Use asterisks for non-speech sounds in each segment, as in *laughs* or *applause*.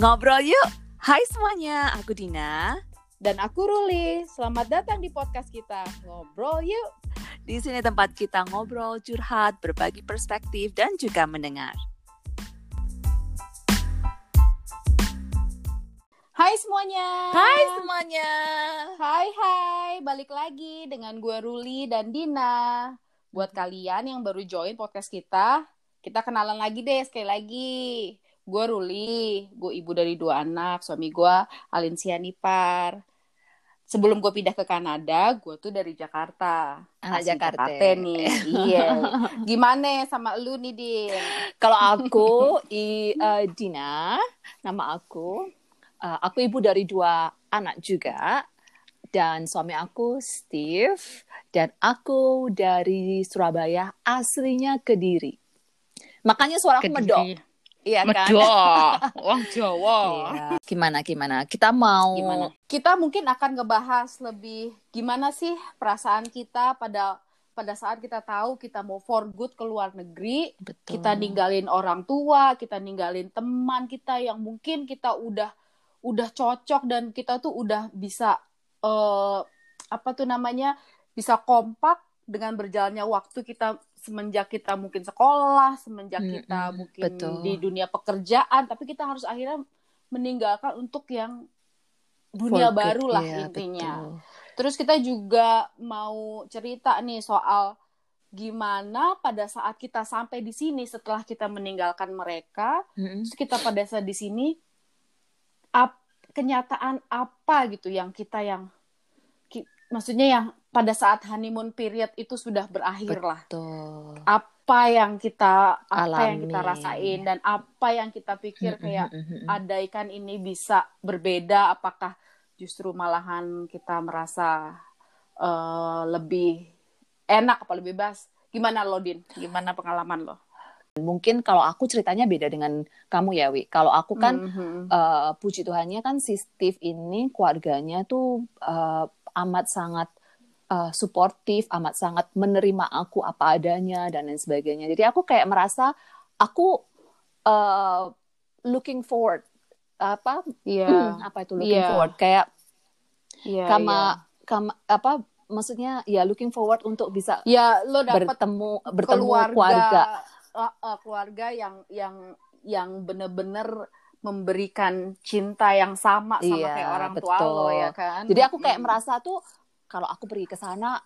Ngobrol yuk. Hai semuanya, aku Dina. Dan aku Ruli. Selamat datang di podcast kita. Ngobrol yuk. Di sini tempat kita ngobrol, curhat, berbagi perspektif, dan juga mendengar. Hai semuanya. Hai semuanya. Hai hai, balik lagi dengan gue Ruli dan Dina. Buat kalian yang baru join podcast kita, kita kenalan lagi deh sekali lagi. Gue Ruli, gue ibu dari dua anak, suami gue Alinsia Nipar. Sebelum gue pindah ke Kanada, gue tuh dari Jakarta. Anak Asli Jakarta. nih. iya. *laughs* Gimana sama lu nih, Din? Kalau aku *laughs* i, eh, Dina, nama aku. Eh, aku ibu dari dua anak juga. Dan suami aku Steve. Dan aku dari Surabaya, aslinya Kediri. Makanya suara aku medok. Iya kan? Wong Jawa. Iya. Gimana gimana? Kita mau Gimana? Kita mungkin akan ngebahas lebih gimana sih perasaan kita pada pada saat kita tahu kita mau for good ke luar negeri, Betul. kita ninggalin orang tua, kita ninggalin teman kita yang mungkin kita udah udah cocok dan kita tuh udah bisa eh apa tuh namanya bisa kompak dengan berjalannya waktu kita semenjak kita mungkin sekolah, semenjak kita Mm-mm, mungkin betul. di dunia pekerjaan, tapi kita harus akhirnya meninggalkan untuk yang dunia baru lah Iya, intinya. betul. Terus kita juga mau cerita nih soal gimana pada saat kita sampai di sini setelah kita meninggalkan mereka, Mm-mm. terus kita pada saat di sini ap- kenyataan apa gitu yang kita yang ki- maksudnya yang pada saat honeymoon period itu sudah berakhir lah. Apa yang kita apa yang kita rasain dan apa yang kita pikir kayak andaikan ini bisa berbeda apakah justru malahan kita merasa eh, lebih enak apa lebih bebas gimana lo din gimana pengalaman lo Mungkin kalau aku ceritanya beda dengan kamu ya, Wi. Kalau aku kan Mhm. eh, puji Tuhannya kan si Steve ini keluarganya tuh eh, amat sangat eh, suportif, amat sangat menerima aku apa adanya dan lain sebagainya. Jadi aku kayak merasa aku eh, looking forward apa iya apa itu looking Iya. forward kayak iya kama kama apa maksudnya ya looking forward untuk bisa ya lo dapat bertemu bertemu keluarga keluarga. eh, keluarga yang yang yang bener-bener memberikan cinta yang sama sama Iya, kayak orang tua betul. lo ya kan Jadi aku kayak Mm. merasa tuh kalau aku pergi ke sana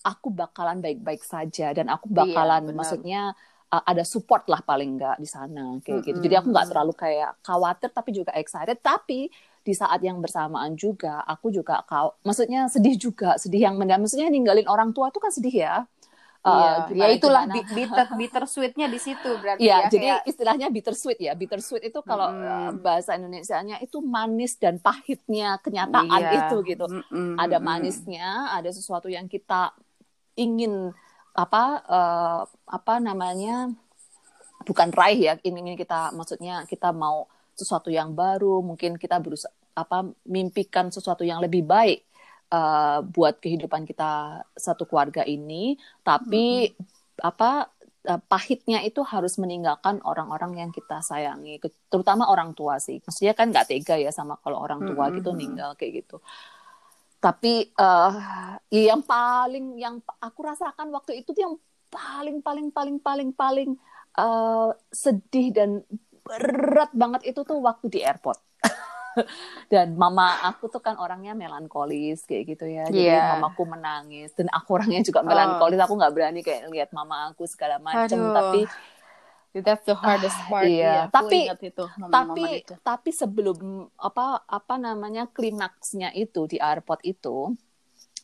aku bakalan baik-baik saja dan aku Iya, bakalan benar. maksudnya uh, ada support lah paling nggak di sana kayak gitu. Mm-mm. Jadi aku nggak terlalu kayak khawatir tapi juga excited. Tapi di saat yang bersamaan juga aku juga kau maksudnya sedih juga sedih yang mendalam. Maksudnya ninggalin orang tua tuh kan sedih ya. Uh, Iya, ya itulah gimana. bi- bitter bitter sweetnya di situ berarti Iya, ya jadi kayak- istilahnya bittersweet ya. Bittersweet itu kalau Mm-mm. uh, bahasa Indonesianya itu manis dan pahitnya kenyataan Iya. itu gitu. Mm-mm, Ada mm-mm. manisnya, ada sesuatu yang kita ingin apa uh, apa namanya bukan raih ya, ingin kita maksudnya kita mau sesuatu yang baru, mungkin kita berusaha apa mimpikan sesuatu yang lebih baik uh, buat kehidupan kita satu keluarga ini, tapi apa uh, pahitnya itu harus meninggalkan orang-orang yang kita sayangi, terutama orang tua sih. Maksudnya kan nggak tega ya sama kalau orang tua Mm-mm. gitu ninggal kayak gitu. Tapi eh ya yang paling yang aku rasakan waktu itu tuh yang paling paling paling paling paling eh, sedih dan berat banget itu tuh waktu di airport. *laughs* dan mama aku tuh kan orangnya melankolis kayak gitu ya. Jadi Iya. mamaku menangis dan aku orangnya juga melankolis. Aku nggak berani kayak lihat mama aku segala macam. Tapi That's the hardest part. iya. Aku Tapi- ingat itu momen-momen tapi itu. tapi sebelum apa apa namanya klimaksnya itu di airport itu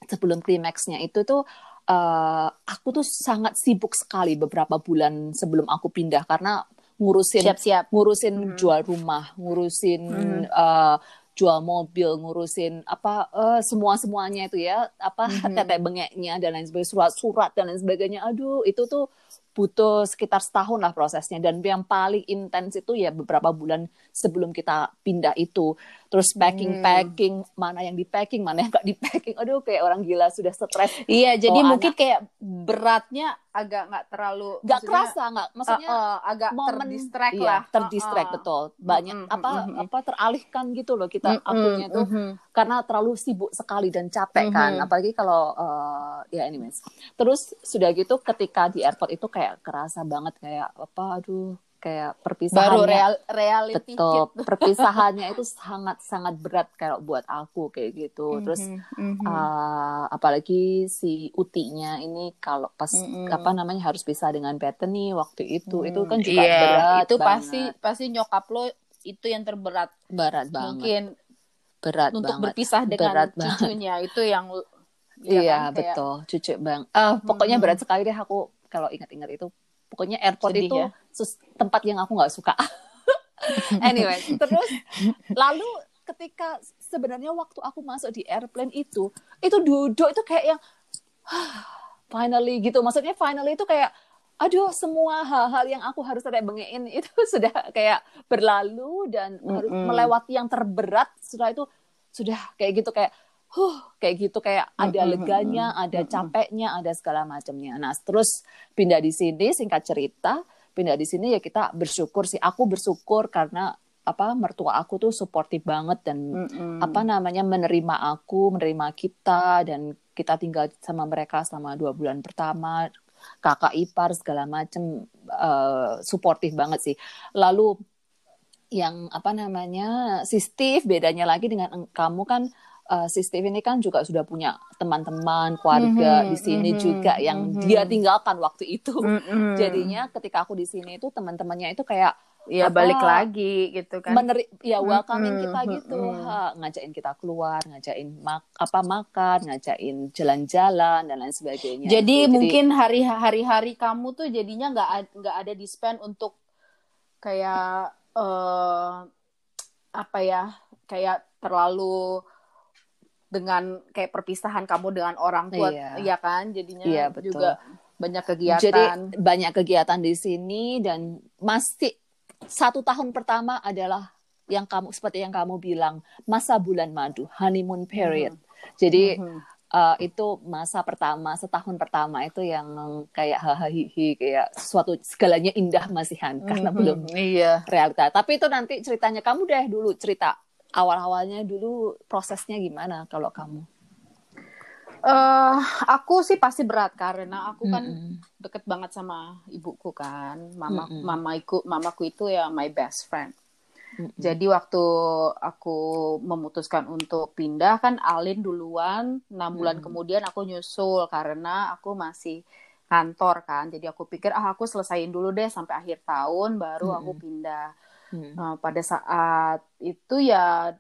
sebelum klimaksnya itu tuh eh, aku tuh sangat sibuk sekali beberapa bulan sebelum aku pindah karena ngurusin siap-siap. ngurusin Mhm. jual rumah ngurusin Mhm. eh, jual mobil ngurusin apa eh, semua semuanya itu ya apa Mhm. tetek bengeknya dan lain sebagainya surat-surat dan lain sebagainya aduh itu tuh butuh sekitar setahun lah prosesnya dan yang paling intens itu ya beberapa bulan sebelum kita pindah itu terus packing Hmm. packing mana yang di packing mana yang nggak di packing aduh kayak orang gila sudah stres Iya, jadi Oh, mungkin kayak beratnya agak nggak terlalu nggak kerasa nggak maksudnya uh, uh, agak momen terdistract iya, lah. terdistract Uh, uh. betul banyak Mm-mm, apa mm-mm. apa teralihkan gitu loh kita Mm-mm, akunya tuh mhm. karena terlalu sibuk sekali dan capek kan Mhm. apalagi kalau uh, ya anyways terus sudah gitu ketika di airport itu kayak kerasa banget kayak apa aduh kayak perpisahannya Baru real reality betul hit. *laughs* perpisahannya itu sangat sangat berat kalau buat aku kayak gitu terus Mhm, mhm. uh, apalagi si utinya ini kalau pas Mm-mm. apa namanya harus pisah dengan Bethany waktu itu itu Hmm, kan juga iya, berat itu banget. pasti pasti nyokap lo itu yang terberat berat banget mungkin berat untuk banget berpisah dengan Berat banget. cucunya itu yang iya kan, kayak- betul cucu bang ah pokoknya Hmm. berat sekali deh aku kalau ingat-ingat itu pokoknya airport Sedih itu ya? tempat yang aku nggak suka *laughs* anyway terus *laughs* lalu ketika sebenarnya waktu aku masuk di airplane itu itu duduk itu kayak yang finally gitu maksudnya finally itu kayak aduh semua hal-hal yang aku harus ada bengein *laughs* itu sudah kayak berlalu dan harus Mm-mm. melewati yang terberat setelah itu sudah kayak gitu kayak huh kayak gitu kayak ada Mm-mm, leganya mm-mm, ada capeknya ada segala macamnya. Nah terus pindah di sini singkat cerita pindah di sini ya kita bersyukur sih. Aku bersyukur karena apa mertua aku tuh suportif banget dan Mm-mm. apa namanya menerima aku menerima kita dan kita tinggal sama mereka selama dua bulan pertama. Kakak ipar segala macem eh, suportif banget sih. Lalu yang apa namanya si Steve bedanya lagi dengan eng- kamu kan eh, si Steve ini kan juga sudah punya teman-teman keluarga Mhm, di sini mhm, juga yang mhm. dia tinggalkan waktu itu Mm-mm. jadinya ketika aku di sini itu teman-temannya itu kayak ya apa, balik lagi gitu kan meneri ya welcoming Mm-mm, kita gitu mm-mm. ha, ngajakin kita keluar ngajakin mak apa makan ngajakin jalan-jalan dan lain sebagainya jadi Itu. mungkin hari hari hari kamu tuh jadinya nggak nggak ada di spend untuk kayak eh apa ya kayak terlalu dengan kayak perpisahan kamu dengan orang tua Iya. iya kan jadinya Iya, betul. juga banyak kegiatan jadi banyak kegiatan di sini dan masih satu tahun pertama adalah yang kamu seperti yang kamu bilang masa bulan madu honeymoon period jadi Mhm. uh, itu masa pertama setahun pertama itu yang kayak hahaha kayak sesuatu segalanya indah masihan karena Mhm. belum iya realita. Tapi itu nanti ceritanya kamu deh dulu cerita awal-awalnya dulu prosesnya gimana kalau kamu? eh aku sih pasti berat karena aku kan Mm-mm. deket banget sama ibuku kan mama Mm-mm. mamaku mamaku itu ya my best friend Mm-mm. jadi waktu aku memutuskan untuk pindah kan Alin duluan enam bulan Mm-mm. kemudian aku nyusul karena aku masih kantor kan jadi aku pikir ah aku selesaiin dulu deh sampai akhir tahun baru aku Mm-mm. pindah Mm. Nah, pada saat itu ya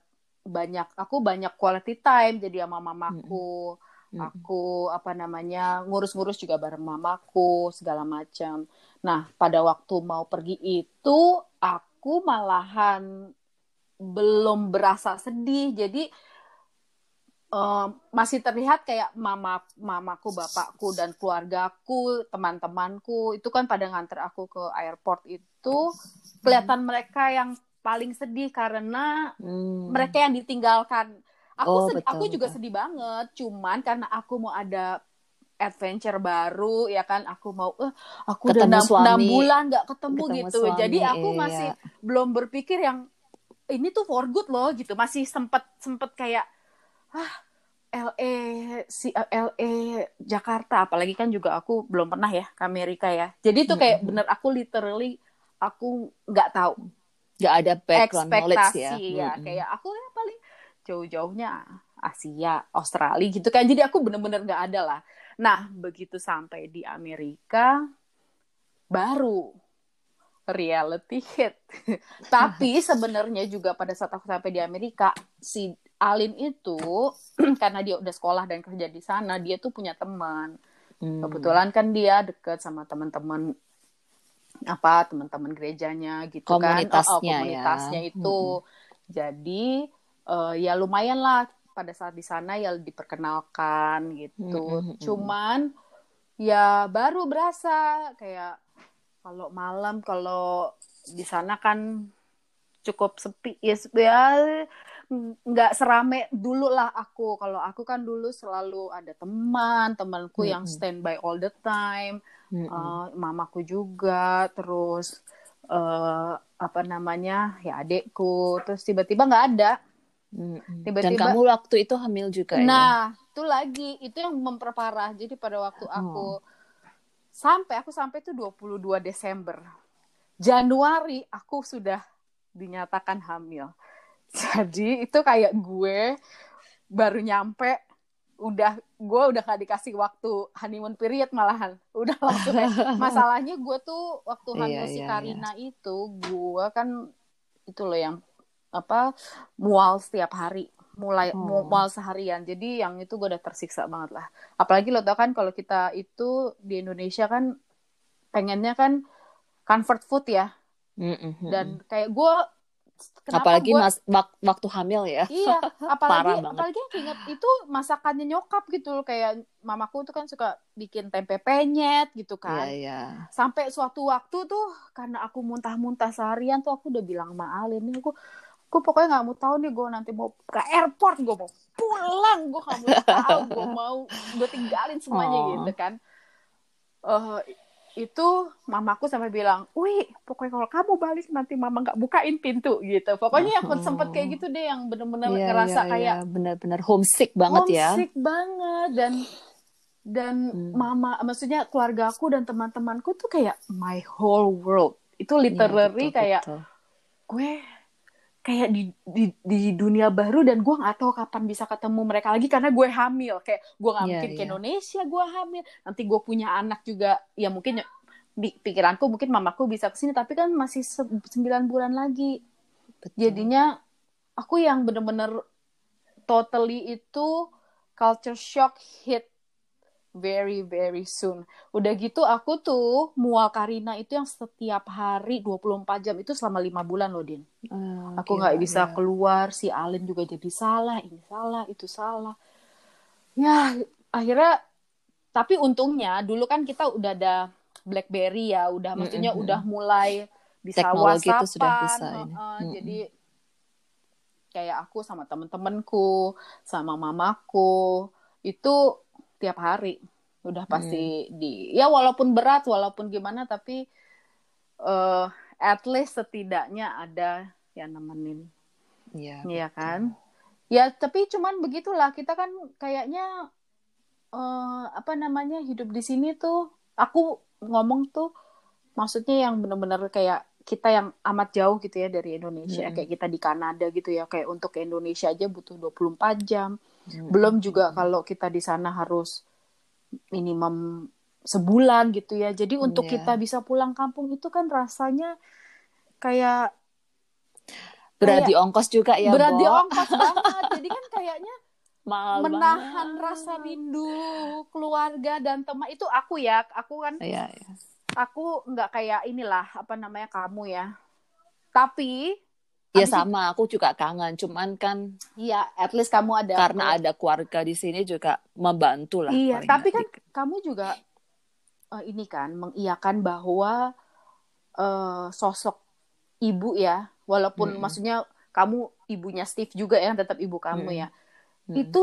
banyak aku banyak quality time jadi sama mamaku Mm-mm. aku apa namanya ngurus-ngurus juga bareng mamaku segala macam. Nah pada waktu mau pergi itu aku malahan belum berasa sedih jadi em, masih terlihat kayak mama mamaku bapakku dan keluargaku teman-temanku itu kan pada nganter aku ke airport itu kelihatan mereka yang paling sedih karena Mm. mereka yang ditinggalkan. Aku Oh, sedih- betul, aku juga betul. sedih banget, cuman karena aku mau ada adventure baru ya kan aku mau eh aku udah Ketemu enam suami. enam bulan nggak ketemu, Ketemu gitu suami, jadi aku iya. masih belum berpikir yang ini tuh for good loh gitu masih sempet sempet kayak ah LA si eh, LA Jakarta apalagi kan juga aku belum pernah ya ke Amerika ya jadi itu kayak Mm-mm. bener aku literally aku nggak tahu Gak ada background knowledge ya. ya, Mm-mm. kayak aku ya paling jauh-jauhnya Asia Australia gitu kan jadi aku bener-bener nggak ada lah nah begitu sampai di Amerika baru reality hit *laughs* tapi sebenarnya juga pada saat aku sampai di Amerika si Alin itu *clears throat* karena dia udah sekolah dan kerja di sana dia tuh punya teman Mm. kebetulan kan dia deket sama teman-teman apa teman-teman gerejanya gitu Komunitasnya kan ya. komunitasnya itu jadi eh, ya lumayan lah pada saat di sana ya diperkenalkan gitu Mm, mm, mm. cuman ya baru berasa kayak kalau malam kalau di sana kan cukup sepi ya ya nggak serame dulu lah aku kalau aku kan dulu selalu ada teman temanku Mm-mm. yang standby all the time Mm-mm. Eh, mamaku juga terus eh apa namanya ya adekku terus tiba-tiba nggak ada Mm-mm. Dan tiba-tiba- kamu waktu itu hamil juga ya? nah itu lagi itu yang memperparah jadi pada waktu Oh. aku sampai aku sampai tuh 22 Desember Januari aku sudah dinyatakan hamil *laughs* jadi itu kayak gue baru nyampe udah gue udah gak dikasih waktu honeymoon period malahan. Udah langsung *laughs* masalahnya gue tuh waktu Iya, hamil si iya, Karina itu gue kan itu loh yang apa mual setiap hari. Mulai Oh. mual seharian. Jadi yang itu gue udah tersiksa banget lah. Apalagi lo tau kan kalau kita itu di Indonesia kan pengennya kan comfort food ya. Mm-mm. dan kayak gue kenapa apalagi gua- mas wak- waktu hamil ya. Iya, *laughs* apalagi apalagi yang inget itu masakannya nyokap gitu loh kayak mamaku tuh kan suka bikin tempe penyet gitu Iya, kan. iya. Sampai suatu waktu tuh karena aku muntah-muntah seharian tuh aku udah bilang sama Alin nih aku aku pokoknya nggak mau tahu nih gue nanti mau ke airport gue mau pulang gue nggak mau tahu gue *laughs* mau gue tinggalin semuanya Oh. gitu kan. Eh itu mamaku sampai bilang, wih pokoknya kalau kamu balik nanti mama nggak bukain pintu gitu. Pokoknya yang Oh. sempet kayak gitu deh yang bener-bener Iya, ngerasa iya, kayak iya. benar-benar homesick banget ya. homesick banget dan dan Hmm. mama maksudnya keluarga aku dan teman-temanku tuh kayak my whole world itu literally betul, kayak betul. gue kayak di, di di dunia baru dan gue nggak tahu kapan bisa ketemu mereka lagi karena gue hamil kayak gue nggak Iya, mungkin ke iya. Indonesia gue hamil nanti gue punya anak juga ya mungkin di pikiranku mungkin mamaku bisa ke sini tapi kan masih se- sembilan bulan lagi Betul. jadinya aku yang bener-bener totally itu culture shock hit very very soon. Udah gitu aku tuh mual Karina itu yang setiap hari 24 jam itu selama lima bulan loh Din. Ah, Aku nggak bisa ya. keluar, si Alin juga jadi salah, ini salah, itu salah. Ya akhirnya tapi untungnya dulu kan kita udah ada BlackBerry ya, udah maksudnya Mm-mm. udah mulai bisa Teknologi itu WhatsAppan, sudah bisa ini. heeh, Mm-mm. jadi kayak aku sama temen-temenku, sama mamaku itu tiap hari udah pasti Hmm. di ya walaupun berat walaupun gimana tapi eh at least setidaknya ada yang nemenin Iya, Iya betul. kan ya tapi cuman begitulah kita kan kayaknya eh apa namanya hidup di sini tuh aku ngomong tuh maksudnya yang benar-benar kayak kita yang amat jauh gitu ya dari Indonesia Mm-mm. kayak kita di Kanada gitu ya kayak untuk ke Indonesia aja butuh 24 jam Mm-mm. belum juga kalau kita di sana harus minimum sebulan gitu ya. Jadi untuk Iya. kita bisa pulang kampung itu kan rasanya kayak berat kayak- di ongkos juga ya, berat Bo. di ongkos banget. Jadi kan kayaknya *laughs* Mahal menahan banget. rasa rindu keluarga dan teman itu aku ya. Aku kan Iya, iya. aku nggak kayak inilah apa namanya kamu ya. Tapi Ya Habis sama, aku juga kangen. Cuman kan ya at least kamu ada karena ada keluarga di sini juga membantu lah. Iya, tapi kan kamu juga eh, ini kan mengiyakan bahwa eh, sosok ibu ya, walaupun Mm-mm. maksudnya kamu ibunya Steve juga ya, tetap ibu kamu Mm-mm. ya. Mm-mm. Itu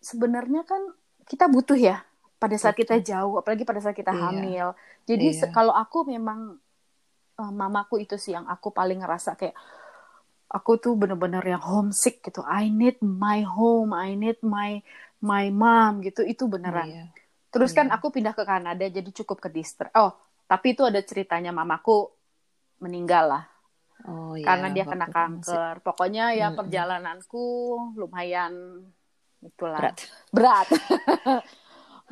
sebenarnya kan kita butuh ya pada saat Betul. kita jauh, apalagi pada saat kita Iya. hamil. Jadi Iya. kalau aku memang eh, mamaku itu sih yang aku paling ngerasa kayak aku tuh bener-bener yang homesick gitu. I need my home, I need my my mom gitu. Itu beneran. Iya. Terus kan Iya. aku pindah ke Kanada jadi cukup ke distrik. Oh, tapi itu ada ceritanya mamaku meninggal lah Oh, iya, karena dia kena masih kanker. Pokoknya ya Mm-mm. perjalananku lumayan itulah berat. berat. *laughs*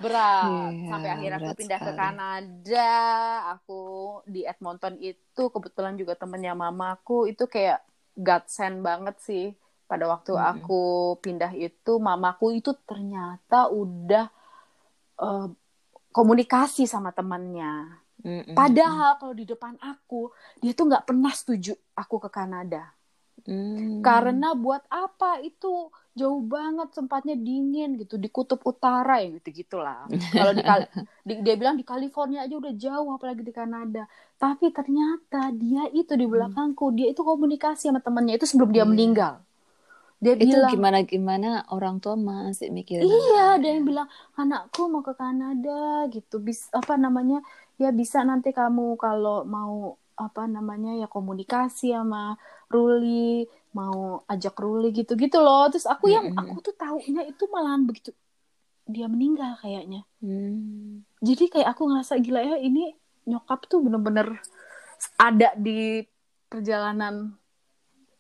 berat. Iya, Sampai akhirnya aku pindah ke sekali. Kanada. Aku di Edmonton itu kebetulan juga temennya mamaku itu kayak godsend banget sih. Pada waktu Mm-mm. aku pindah itu mamaku itu ternyata udah eh, komunikasi sama temannya. Mm-mm. Padahal kalau di depan aku dia tuh nggak pernah setuju aku ke Kanada. Mm. Karena buat apa itu jauh banget tempatnya dingin gitu di kutub utara ya gitu gitulah kalau di, *laughs* di- dia bilang di California aja udah jauh apalagi di Kanada tapi ternyata dia itu di belakangku dia itu komunikasi sama temannya itu sebelum dia Iya. meninggal dia itu bilang gimana gimana orang tua masih mikirin Iya, ada yang bilang anakku mau ke Kanada gitu. Bis apa namanya? Ya bisa nanti kamu kalau mau apa namanya ya komunikasi sama Ruli, mau ajak Ruli gitu-gitu loh. Terus aku yang Mm-mm. aku tuh taunya itu malahan begitu dia meninggal kayaknya. Hmm. Jadi kayak aku ngerasa gila ya ini nyokap tuh bener-bener ada di perjalanan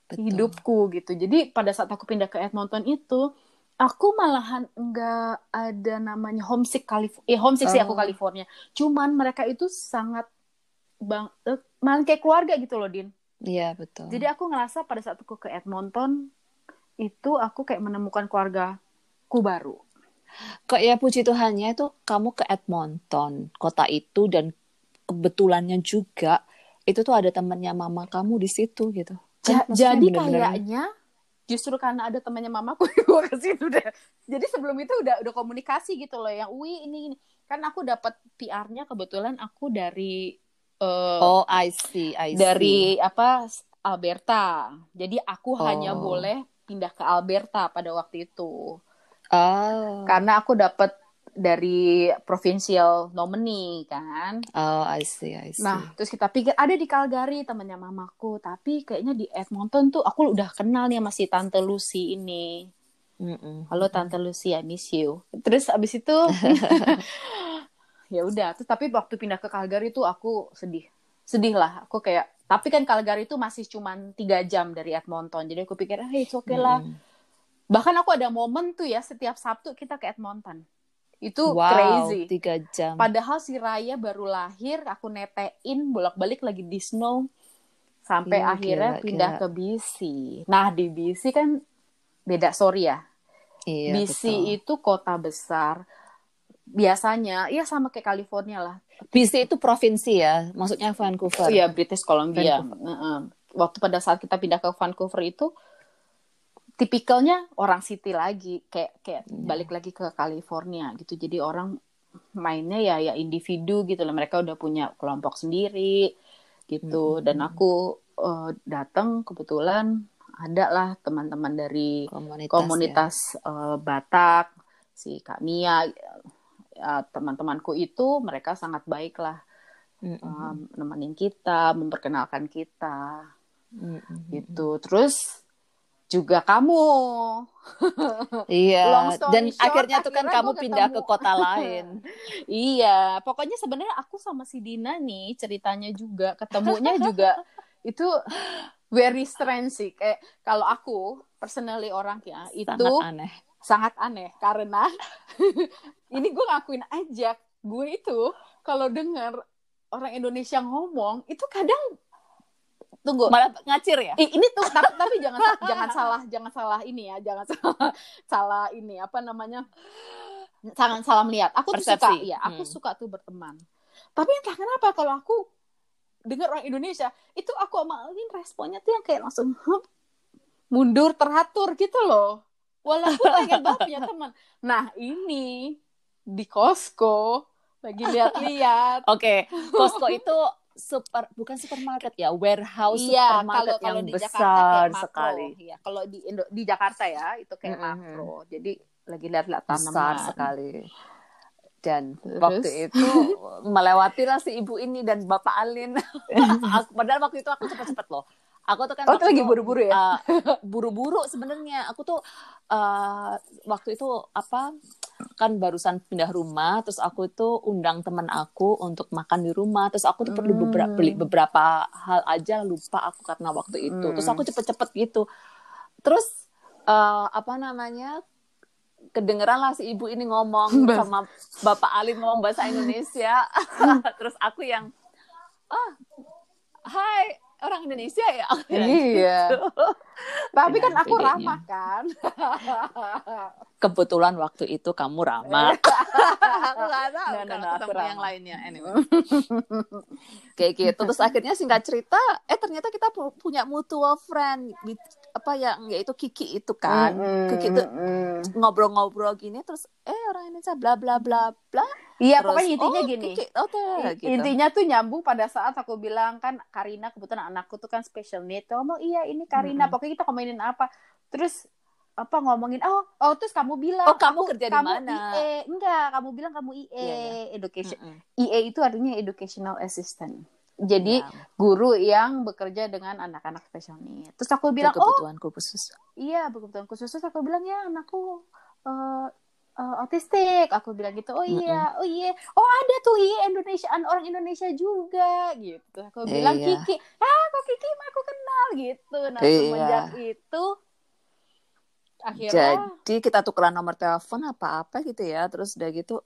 Betul. hidupku gitu. Jadi pada saat aku pindah ke Edmonton itu, aku malahan enggak ada namanya homesick California. Eh, homesick sih aku Oh. California. Cuman mereka itu sangat bang, eh, malah kayak keluarga gitu loh, Din. Iya betul. Jadi aku ngerasa pada saat aku ke Edmonton itu aku kayak menemukan keluargaku baru. kok ya puji Tuhannya itu kamu ke Edmonton kota itu dan kebetulannya juga itu tuh ada temannya mama kamu di situ gitu. Ja- Kan jadi kayaknya justru karena ada temannya mamaku *laughs* gue ke situ deh. Jadi sebelum itu udah udah komunikasi gitu loh yang wi ini, ini. kan aku dapat PR-nya kebetulan aku dari eh, Oh, I see, I see. dari apa Alberta. Jadi aku hanya Oh. boleh pindah ke Alberta pada waktu itu. Oh. Karena aku dapat dari provincial nominee kan. Oh, I see, I see. Nah, terus kita pikir ada di Calgary temannya mamaku, tapi kayaknya di Edmonton tuh aku udah kenal nih sama si Tante Lucy ini. Mm-mm. Halo Tante Lucy, I miss you. Terus abis itu *laughs* *laughs* ya udah, terus tapi waktu pindah ke Calgary tuh aku sedih. Sedih lah, aku kayak tapi kan Calgary itu masih cuman tiga jam dari Edmonton. Jadi aku pikir, hey, it's okay lah. Mm-mm. Bahkan aku ada momen tuh ya, setiap Sabtu kita ke Edmonton. Itu wow, crazy. tiga jam. Padahal si Raya baru lahir, aku netein bolak-balik lagi di snow sampai Iya, akhirnya gila, pindah gila. ke BC. Nah di BC kan beda sorry ya. Iya, BC betul. itu kota besar. Biasanya, ya sama kayak California lah. BC itu provinsi ya, maksudnya Vancouver. Iya British Columbia. Vancouver. Waktu pada saat kita pindah ke Vancouver itu, tipikalnya orang city lagi, kayak kayak Iya. balik lagi ke California gitu. Jadi orang mainnya ya ya individu gitu loh. Mereka udah punya kelompok sendiri gitu. Mm-mm. Dan aku eh, datang kebetulan ada lah teman-teman dari Komunitas. komunitas eh, Batak, si Kak Mia, ya, teman-temanku itu mereka sangat baik lah ya. Mm-mm. um, nemenin kita, memperkenalkan kita Mm-mm. gitu. Terus juga kamu. *laughs* Iya, dan short, akhirnya tuh kan kamu pindah ketemu. ke kota *laughs* lain. iya, pokoknya sebenarnya aku sama si Dina nih ceritanya juga ketemunya *laughs* juga itu very strange sih. Kayak kalau aku personally orang ya itu Sangat aneh. Sangat aneh karena *laughs* ini gue ngakuin aja. Gue itu kalau dengar orang Indonesia ngomong itu kadang tunggu. Malah ngacir ya? Ih, ini tuh tapi, tapi jangan *laughs* jangan salah jangan salah ini ya jangan salah salah ini apa namanya jangan salah melihat. Aku tuh suka ya aku Hmm. suka tuh berteman. Tapi entah kenapa kalau aku dengar orang Indonesia itu aku sama Alin responnya tuh yang kayak langsung "Hup, mundur teratur gitu loh walaupun pengen banget punya *laughs* teman nah ini di Costco lagi lihat-lihat *laughs* Oke, Costco itu super bukan supermarket ya, warehouse Iya, supermarket kalau kalau yang di besar Jakarta kayak makro. sekali. Iya, kalau di Indo di Jakarta ya itu kayak Mm-mm. makro. Jadi lagi lihat-lihat tanaman. Besar sekali. Dan Terus? waktu itu melewati lah si ibu ini dan Bapak Alin. *laughs* Aku- Padahal waktu itu aku cepet-cepet loh. Aku tuh kan Oh, waktu lagi buru-buru ya? uh, *laughs* buru-buru sebenarnya. Aku tuh uh, waktu itu apa kan barusan pindah rumah, terus aku itu undang teman aku untuk makan di rumah. Terus aku tuh perlu beberapa Hmm. beli beberapa hal aja lupa aku karena waktu itu. Terus Hmm. aku cepet-cepet gitu. Terus uh, apa namanya? kedengeran lah si ibu ini ngomong *laughs* sama Bapak Alin ngomong bahasa Indonesia. *laughs* terus aku yang ah hai orang Indonesia ya. *laughs* Yang Iya. gitu. Tapi kan aku ramah kan. *laughs* Kebetulan waktu itu kamu ramah. *laughs* aku nggak tahu No, no, kalau aku ketemu yang lainnya. Anyway. Kayak gitu. Terus akhirnya singkat cerita, eh ternyata kita pu- punya mutual friend. With- apa yang yaitu Kiki itu kan Mm-mm, Kiki itu ngobrol-ngobrol gini terus eh orang Indonesia bla bla bla bla Iya, terus pokoknya intinya oh, gini. Kiki, tuh, I- gitu. Intinya tuh nyambung pada saat aku bilang kan Karina kebetulan anakku tuh kan special need. Dia ngomong iya ini Karina. Mm-mm. Pokoknya kita ngomongin apa. Terus apa ngomongin oh oh terus kamu bilang Oh, kamu aku- kerja di kamu mana? IE enggak kamu bilang kamu IE Iya, education Mm-mm. IE itu artinya educational assistant jadi Ya, guru yang bekerja dengan anak-anak special need terus aku bilang oh berkebutuhan khusus iya berkebutuhan khusus terus aku bilang ya anakku eh, eh, autistik. Aku bilang gitu oh iya oh iya. Oh ada tuh iya Indonesia orang Indonesia juga. Gitu. Aku bilang Iya. Kiki. Ah kok Kiki mah aku kenal? Gitu. Nah Iya. semenjak itu akhirnya jadi kita tukeran nomor telepon apa-apa gitu ya. Terus udah gitu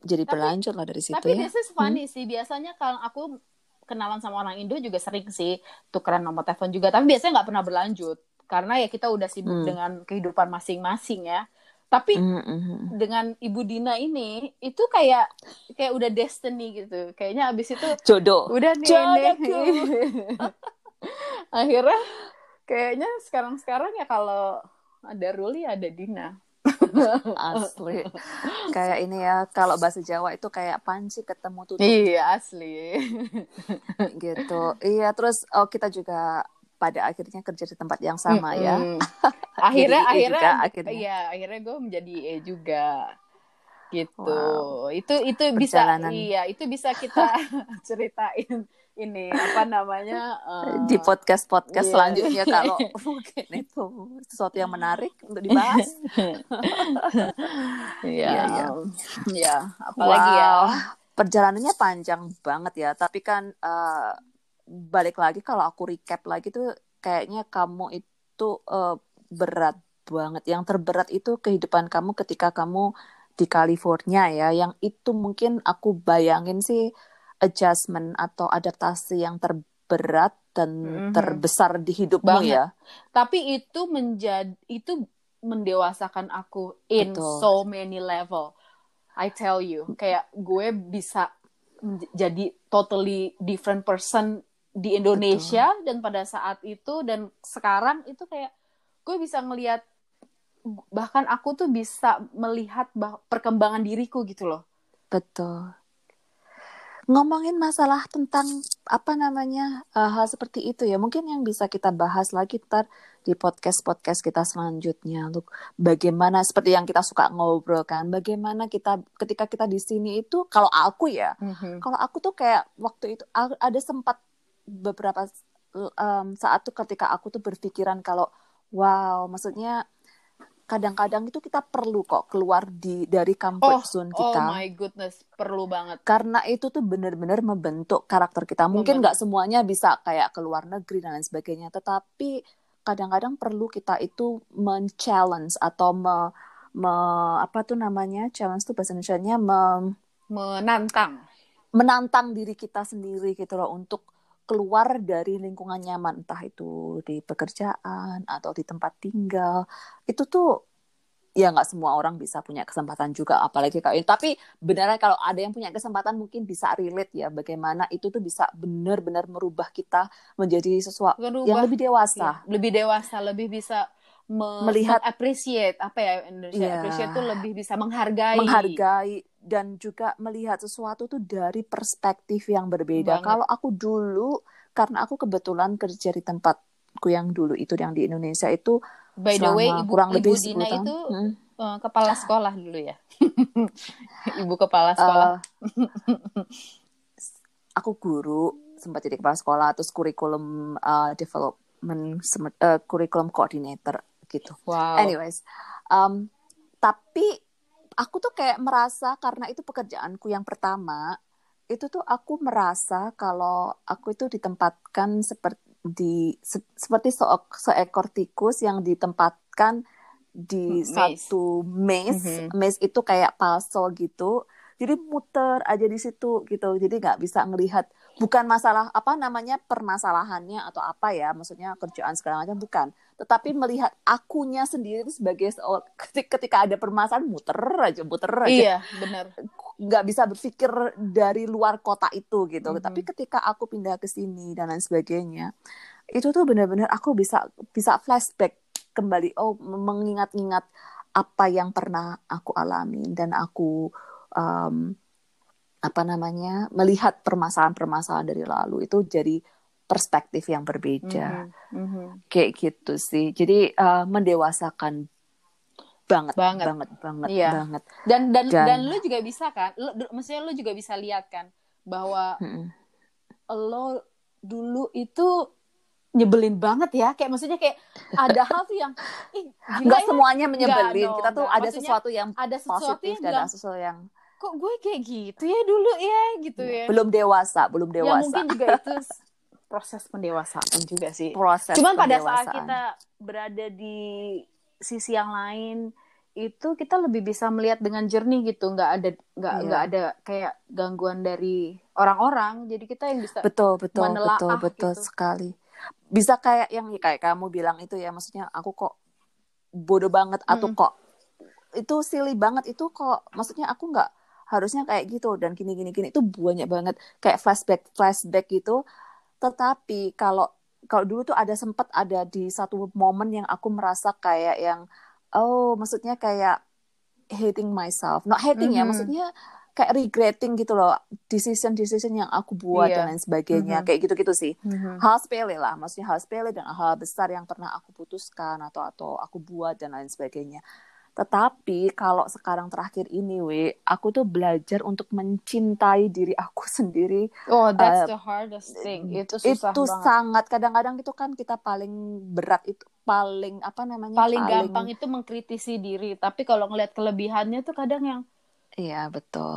jadi Tapi- berlanjut lah dari situ tapi ya. this is funny sih. Biasanya kalau aku kenalan sama orang Indo juga sering sih tukeran nomor telepon juga. Tapi biasanya nggak pernah berlanjut. Karena ya kita udah sibuk Hmm. dengan kehidupan masing-masing ya tapi Mm, mm, mm. dengan Ibu Dina ini itu kayak kayak udah destiny gitu. Kayaknya abis itu jodoh udah nih. *laughs* Akhirnya kayaknya sekarang-sekarang ya kalau ada Ruli ada Dina. *laughs* asli kayak ini ya kalau bahasa Jawa itu kayak panci ketemu tutup Iya asli. *laughs* gitu iya terus oh kita juga pada akhirnya kerja di tempat yang sama ya Mm-mm. *laughs* Akhirnya Jadi IE akhirnya juga akhirnya. iya akhirnya gue menjadi E juga gitu. Wow. Itu itu bisa Perjalanan. iya itu bisa kita *laughs* ceritain ini apa namanya eh, di podcast podcast Iya. selanjutnya kalau *laughs* mungkin itu sesuatu yang menarik untuk dibahas Iya, Iya, iya. iya. Apalagi ya. Wow, perjalanannya panjang banget ya tapi kan eh, balik lagi kalau aku recap lagi tuh kayaknya kamu itu eh, berat banget yang terberat itu kehidupan kamu ketika kamu di California ya yang itu mungkin aku bayangin sih adjustment atau adaptasi yang terberat dan Mhm. terbesar di hidupmu Banget. ya Tapi itu menjadi itu mendewasakan aku in Betul. so many level. I tell you, kayak gue bisa jadi totally different person di Indonesia dan pada saat itu dan sekarang itu kayak gue bisa ngelihat bahkan aku tuh bisa melihat bah- perkembangan diriku gitu loh. Betul. Ngomongin masalah tentang apa namanya eh, hal seperti itu ya, mungkin yang bisa kita bahas lagi ntar di podcast-podcast kita selanjutnya. Look, bagaimana seperti yang kita suka ngobrol kan, bagaimana kita ketika kita di sini itu, kalau aku ya, kalau aku tuh kayak waktu itu ada sempat beberapa em, saat tuh ketika aku tuh berpikiran kalau wow, maksudnya kadang-kadang itu kita perlu kok keluar di dari comfort zone Oh kita my goodness, perlu banget. karena itu tuh benar-benar membentuk karakter kita. Mungkin nggak semuanya bisa kayak ke luar negeri dan lain sebagainya, tetapi kadang-kadang perlu kita itu men-challenge atau me, me- apa tuh namanya challenge tuh bahasa Indonesia-nya me- Menantang. menantang diri kita sendiri gitu loh untuk keluar dari lingkungan nyaman entah itu di pekerjaan atau di tempat tinggal. Itu tuh ya nggak semua orang bisa punya kesempatan juga apalagi kalau tapi benar kalau ada yang punya kesempatan mungkin bisa relate ya bagaimana itu tuh bisa benar-benar merubah kita menjadi sesuatu yang lebih dewasa. Iya, lebih dewasa, lebih bisa me- Melihat- appreciate apa ya Indonesia Iya. appreciate tuh lebih bisa menghargai. menghargai dan juga melihat sesuatu tuh dari perspektif yang berbeda. Banget. Kalau aku dulu karena aku kebetulan kerja di tempatku yang dulu itu yang di Indonesia itu By the way, ibu kurang ibu lebih Dina 10 tahun. itu Hmm. eh, kepala sekolah dulu ya. *laughs* ibu kepala sekolah. Eh, *laughs* aku guru sempat jadi kepala sekolah terus kurikulum uh, development uh, kurikulum coordinator gitu. wow. Anyways, um, tapi aku tuh kayak merasa karena itu pekerjaanku yang pertama, itu tuh aku merasa kalau aku itu ditempatkan seperti di se- seperti se- seekor tikus yang ditempatkan di Maze. satu maze, Mhm. maze itu kayak puzzle gitu. Jadi muter aja di situ gitu. Jadi nggak bisa ngelihat bukan masalah apa namanya permasalahannya atau apa ya, maksudnya kerjaan segala macam bukan tetapi melihat akunya sendiri sebagai ketika, ada permasalahan muter aja muter aja Iya, benar. nggak bisa berpikir dari luar kota itu gitu Mhm. tapi ketika aku pindah ke sini dan lain sebagainya itu tuh benar-benar aku bisa bisa flashback kembali oh mengingat-ingat apa yang pernah aku alami dan aku um, apa namanya melihat permasalahan-permasalahan dari lalu itu jadi perspektif yang berbeda Mhm, mhm. kayak gitu sih jadi uh, mendewasakan banget Banget. banget banget Iya. banget Dan dan dan, Dan- lu juga bisa kan? Lu, maksudnya lu juga bisa lihat kan bahwa Mm-mm. lo dulu itu nyebelin banget ya. Kayak maksudnya kayak ada hal tuh yang ih nggak ya. semuanya menyebelin dong, kita tuh nggak. ada Maksudnya sesuatu yang ada sesuatu positif yang dan bilang ada sesuatu yang kok gue kayak gitu ya dulu ya gitu ya. belum dewasa belum Ya dewasa mungkin juga itu *laughs* proses pendewasaan juga sih. proses Cuman pada saat kita berada di sisi yang lain itu kita lebih bisa melihat dengan jernih gitu, nggak ada nggak Iya. nggak ada kayak gangguan dari orang-orang. Jadi kita yang bisa betul betul menelaah betul betul gitu. sekali bisa kayak yang kayak kamu bilang itu ya maksudnya aku kok bodoh banget atau Mm-mm. kok itu silly banget itu kok maksudnya aku nggak harusnya kayak gitu dan gini gini gini itu banyak banget kayak flashback flashback gitu tetapi kalau kalau dulu tuh ada sempat ada di satu momen yang aku merasa kayak yang oh maksudnya kayak hating myself not hating ya Mhm. maksudnya kayak regretting gitu loh decision decision yang aku buat Iya. dan lain sebagainya Mhm. kayak gitu gitu sih Mhm. hal sepele lah maksudnya hal sepele dan hal besar yang pernah aku putuskan atau atau aku buat dan lain sebagainya tetapi kalau sekarang terakhir ini we aku tuh belajar untuk mencintai diri aku *laughs* sendiri Oh, that's Uh, the hardest thing. Itu susah itu banget. sangat kadang-kadang itu kan kita paling berat itu paling apa namanya Paling gampang itu mengkritisi diri, tapi kalau ngelihat kelebihannya tuh kadang yang Iya betul.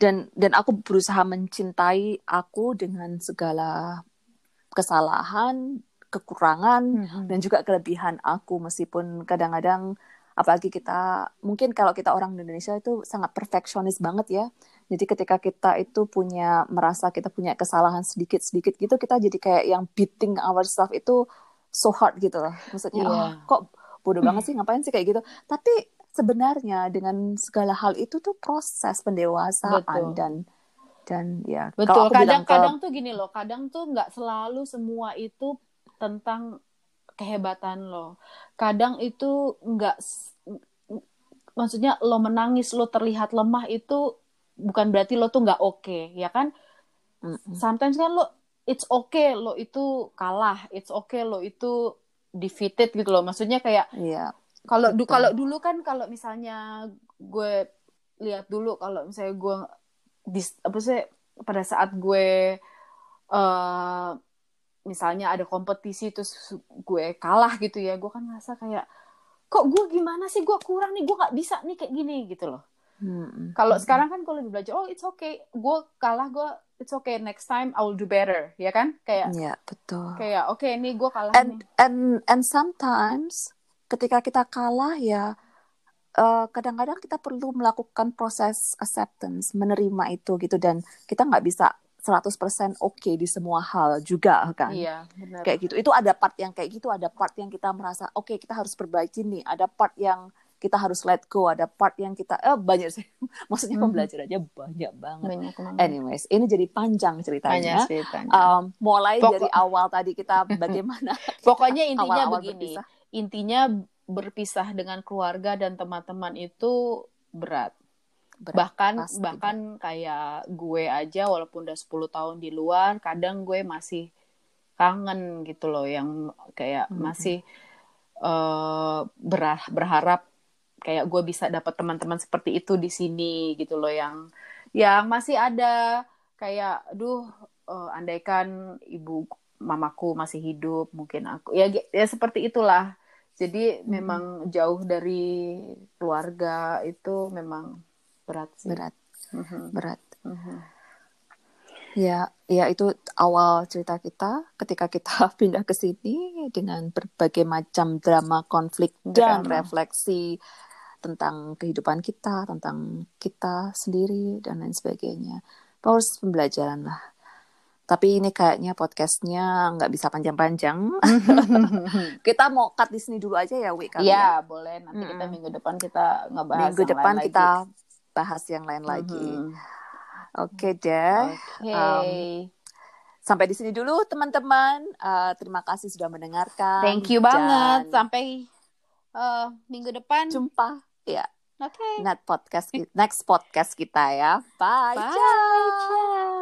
Dan dan aku berusaha mencintai aku dengan segala kesalahan, kekurangan dan juga kelebihan aku meskipun kadang-kadang apalagi kita mungkin kalau kita orang Indonesia itu sangat perfeksionis banget ya. Jadi ketika kita itu punya merasa kita punya kesalahan sedikit-sedikit gitu kita jadi kayak yang beating ourselves itu so hard gitu loh. Maksudnya Iya. "Ah, kok bodoh banget sih ngapain sih kayak gitu. Tapi sebenarnya dengan segala hal itu tuh proses pendewasaan Betul. dan dan ya betul. Kadang-kadang tuh gini loh, kadang tuh nggak selalu semua itu tentang kehebatan lo. Kadang itu nggak, maksudnya lo menangis, lo terlihat lemah itu bukan berarti lo tuh nggak oke, ya kan? Mm-mm. sometimes kan lo it's okay lo itu kalah it's okay lo itu defeated gitu loh maksudnya kayak Iya, kalau du kalau dulu kan kalau misalnya gue lihat dulu kalau misalnya gue dis, apa sih pada saat gue eh misalnya ada kompetisi terus gue kalah gitu ya gue kan ngerasa kayak kok gue gimana sih gue kurang nih gue nggak bisa nih kayak gini gitu loh Mm-mm. kalau sekarang kan gue lebih belajar oh it's okay gue kalah gue it's okay next time I will do better ya kan kayak Iya, betul. kayak oke nih gue kalah and nih and and sometimes ketika kita kalah ya eh, kadang-kadang kita perlu melakukan proses acceptance menerima itu gitu dan kita nggak bisa 100% oke di semua hal juga kan? Iya benar. Kayak gitu. Itu ada part yang kayak gitu ada part yang kita merasa oke kita harus perbaiki nih. Ada part yang kita harus let go ada part yang kita eh banyak sih. *laughs* Maksudnya Mhm. pembelajarannya banyak banget. Banyak banget. Anyways ini jadi panjang banyak ceritanya Um, mulai Pokok- dari awal tadi kita *laughs* bagaimana *laughs* pokoknya intinya awal-awal begini berpisah. intinya berpisah dengan keluarga dan teman-teman itu berat Berat, bahkan pasti bahkan kayak gue aja walaupun udah 10 tahun di luar kadang gue masih kangen gitu loh yang kayak Mhm. masih berah- berharap kayak gue bisa dapat teman-teman seperti itu di sini gitu loh yang yang masih ada kayak duh eh, andaikan ibu mamaku masih hidup mungkin aku ya ya seperti itulah jadi Mhm. memang jauh dari keluarga itu memang berat sih berat Mhm, berat mhm. ya ya itu awal cerita kita ketika kita *laughs* pindah ke sini dengan berbagai macam drama konflik dan Drama. refleksi tentang kehidupan kita tentang kita sendiri dan lain sebagainya proses pembelajaran lah tapi ini kayaknya podcastnya nggak bisa panjang-panjang *laughs* kita mau cut di sini dulu aja ya Wi kali ya. Iya, boleh. Nanti kita Mm-mm. minggu depan kita ngebahas minggu depan lain kita lagi. Bahas yang lain lagi Mhm. oke deh Oke. Um, Sampai di sini dulu teman-teman. Uh, terima kasih sudah mendengarkan. Thank you banget. Sampai uh, minggu depan. Jumpa. Ya. Oke. Okay. Next podcast next podcast kita ya. Bye. Bye. Ciao.